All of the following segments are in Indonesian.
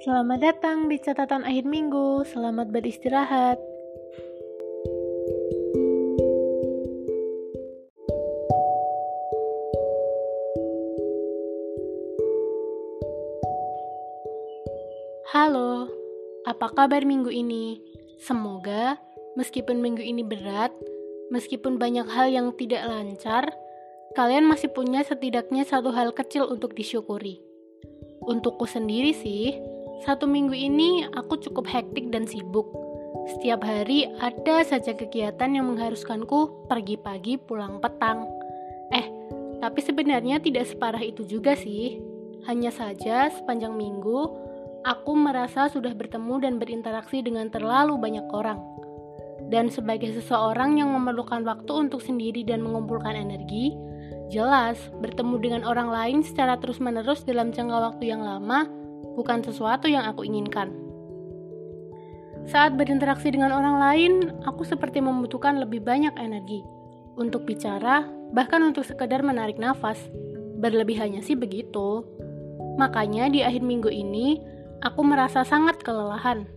Selamat datang di catatan akhir minggu. Selamat beristirahat. Halo, apa kabar minggu ini? Semoga meskipun minggu ini berat, meskipun banyak hal yang tidak lancar, kalian masih punya setidaknya satu hal kecil untuk disyukuri. Untukku sendiri sih, satu minggu ini aku cukup hektik dan sibuk. Setiap hari ada saja kegiatan yang mengharuskanku pergi pagi pulang petang. Eh, tapi sebenarnya tidak separah itu juga sih. Hanya saja sepanjang minggu, aku merasa sudah bertemu dan berinteraksi dengan terlalu banyak orang. Dan sebagai seseorang yang memerlukan waktu untuk sendiri dan mengumpulkan energi, Jelas, bertemu dengan orang lain secara terus-menerus dalam jangka waktu yang lama bukan sesuatu yang aku inginkan. Saat berinteraksi dengan orang lain, aku seperti membutuhkan lebih banyak energi untuk bicara, bahkan untuk sekedar menarik nafas. Berlebihannya sih begitu. Makanya di akhir minggu ini, aku merasa sangat kelelahan.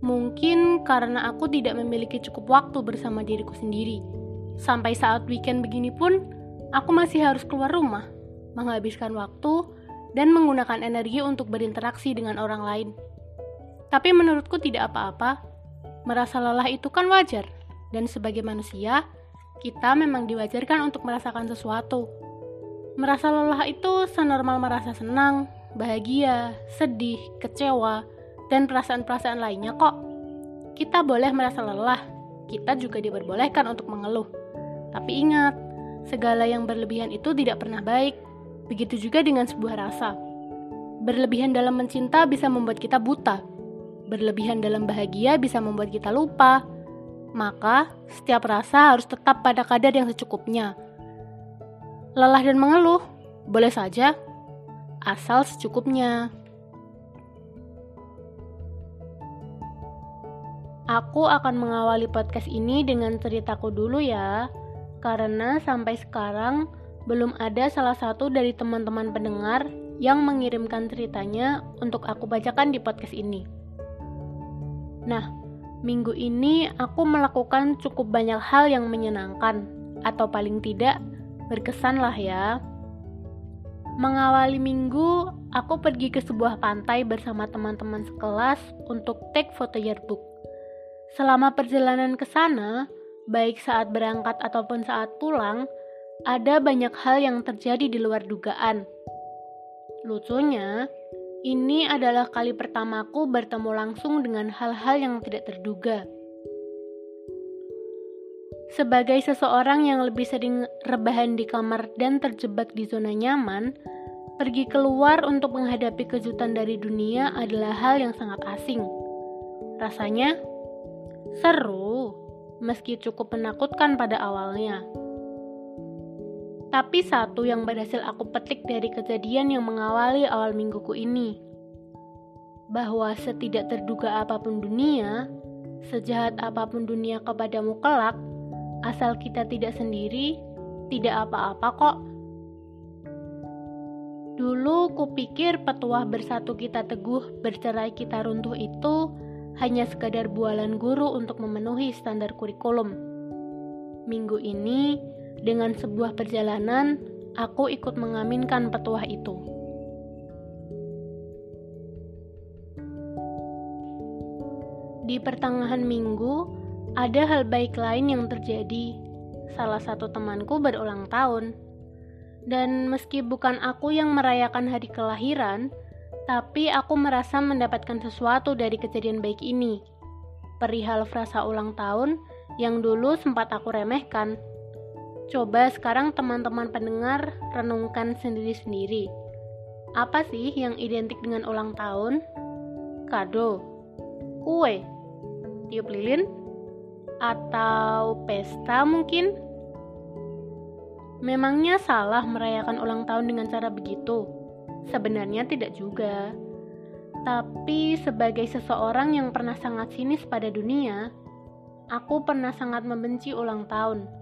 Mungkin karena aku tidak memiliki cukup waktu bersama diriku sendiri. Sampai saat weekend begini pun, aku masih harus keluar rumah, menghabiskan waktu, dan menggunakan energi untuk berinteraksi dengan orang lain. Tapi menurutku tidak apa-apa, merasa lelah itu kan wajar, dan sebagai manusia, kita memang diwajarkan untuk merasakan sesuatu. Merasa lelah itu senormal merasa senang, bahagia, sedih, kecewa, dan perasaan-perasaan lainnya kok. Kita boleh merasa lelah, kita juga diperbolehkan untuk mengeluh. Tapi ingat, Segala yang berlebihan itu tidak pernah baik. Begitu juga dengan sebuah rasa. Berlebihan dalam mencinta bisa membuat kita buta. Berlebihan dalam bahagia bisa membuat kita lupa. Maka, setiap rasa harus tetap pada kadar yang secukupnya. Lelah dan mengeluh, boleh saja, asal secukupnya. Aku akan mengawali podcast ini dengan ceritaku dulu ya karena sampai sekarang belum ada salah satu dari teman-teman pendengar yang mengirimkan ceritanya untuk aku bacakan di podcast ini. Nah, minggu ini aku melakukan cukup banyak hal yang menyenangkan, atau paling tidak berkesan lah ya. Mengawali minggu, aku pergi ke sebuah pantai bersama teman-teman sekelas untuk take foto yearbook. Selama perjalanan ke sana, baik saat berangkat ataupun saat pulang, ada banyak hal yang terjadi di luar dugaan. Lucunya, ini adalah kali pertamaku bertemu langsung dengan hal-hal yang tidak terduga. Sebagai seseorang yang lebih sering rebahan di kamar dan terjebak di zona nyaman, pergi keluar untuk menghadapi kejutan dari dunia adalah hal yang sangat asing. Rasanya seru, meski cukup menakutkan pada awalnya. Tapi satu yang berhasil aku petik dari kejadian yang mengawali awal mingguku ini, bahwa setidak terduga apa pun dunia, sejahat apa pun dunia kepadamu kelak, asal kita tidak sendiri, tidak apa-apa kok. Dulu kupikir petuah bersatu kita teguh, bercerai kita runtuh itu hanya sekadar bualan guru untuk memenuhi standar kurikulum. Minggu ini, dengan sebuah perjalanan, aku ikut mengaminkan petuah itu. Di pertengahan minggu, ada hal baik lain yang terjadi. Salah satu temanku berulang tahun. Dan meski bukan aku yang merayakan hari kelahiran, tapi aku merasa mendapatkan sesuatu dari kejadian baik ini. Perihal frasa ulang tahun yang dulu sempat aku remehkan. Coba sekarang teman-teman pendengar renungkan sendiri-sendiri. Apa sih yang identik dengan ulang tahun? Kado, kue, tiup lilin, atau pesta mungkin? Memangnya salah merayakan ulang tahun dengan cara begitu? Sebenarnya tidak juga. Tapi sebagai seseorang yang pernah sangat sinis pada dunia, aku pernah sangat membenci ulang tahun.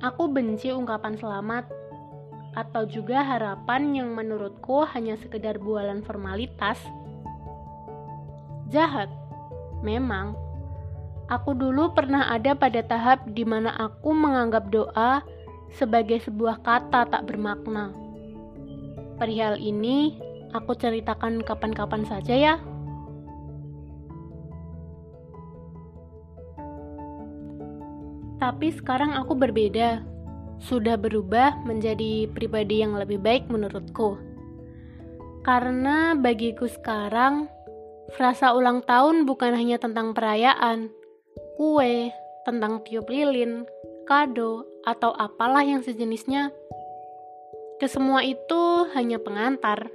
Aku benci ungkapan selamat atau juga harapan yang menurutku hanya sekedar bualan formalitas. Jahat? Memang. Aku dulu pernah ada pada tahap di mana aku menganggap doa sebagai sebuah kata tak bermakna. Perihal ini, aku ceritakan kapan-kapan saja ya. Tapi sekarang aku berbeda. Sudah berubah menjadi pribadi yang lebih baik menurutku. Karena bagiku sekarang, Frasa ulang tahun bukan hanya tentang perayaan, kue, tentang tiup lilin, kado, atau apalah yang sejenisnya. Kesemua itu hanya pengantar,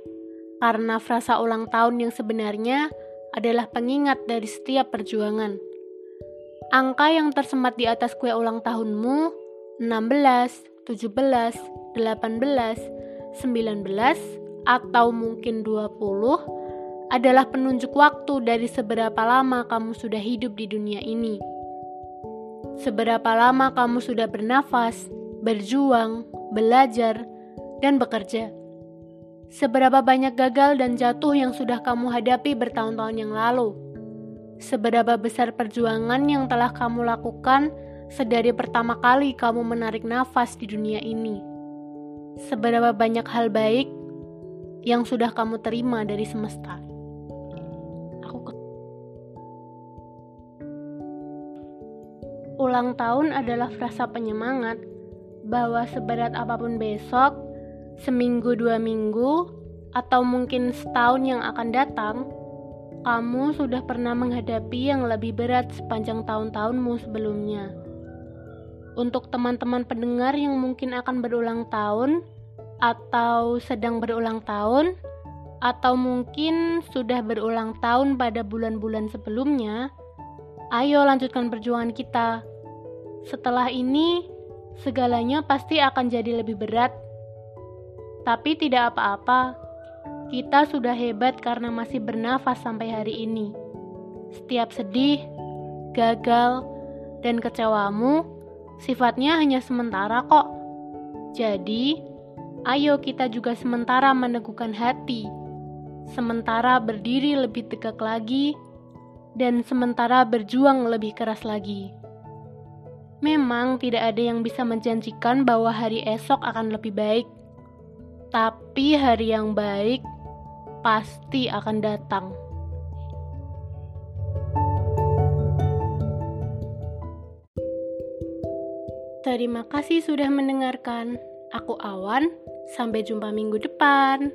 karena frasa ulang tahun yang sebenarnya adalah pengingat dari setiap perjuangan. Angka yang tersemat di atas kue ulang tahunmu 16, 17, 18, 19, atau mungkin 20 adalah penunjuk waktu dari seberapa lama kamu sudah hidup di dunia ini. Seberapa lama kamu sudah bernafas, berjuang, belajar, dan bekerja. Seberapa banyak gagal dan jatuh yang sudah kamu hadapi bertahun-tahun yang lalu. Seberapa besar perjuangan yang telah kamu lakukan sedari pertama kali kamu menarik nafas di dunia ini. Seberapa banyak hal baik yang sudah kamu terima dari semesta. Ulang tahun adalah frasa penyemangat bahwa seberat apa pun besok, seminggu dua minggu, atau mungkin setahun yang akan datang, kamu sudah pernah menghadapi yang lebih berat sepanjang tahun-tahunmu sebelumnya. Untuk teman-teman pendengar yang mungkin akan berulang tahun, atau sedang berulang tahun, atau mungkin sudah berulang tahun pada bulan-bulan sebelumnya, Ayo lanjutkan perjuangan kita. Setelah ini, segalanya pasti akan jadi lebih berat. Tapi tidak apa-apa. Kita sudah hebat karena masih bernafas sampai hari ini. Setiap sedih, gagal, dan kecewamu sifatnya hanya sementara kok. Jadi, ayo kita juga sementara meneguhkan hati. Sementara berdiri lebih tegak lagi dan sementara berjuang lebih keras lagi. Memang tidak ada yang bisa menjanjikan bahwa hari esok akan lebih baik, tapi hari yang baik pasti akan datang. Terima kasih sudah mendengarkan. Aku Awan, sampai jumpa minggu depan.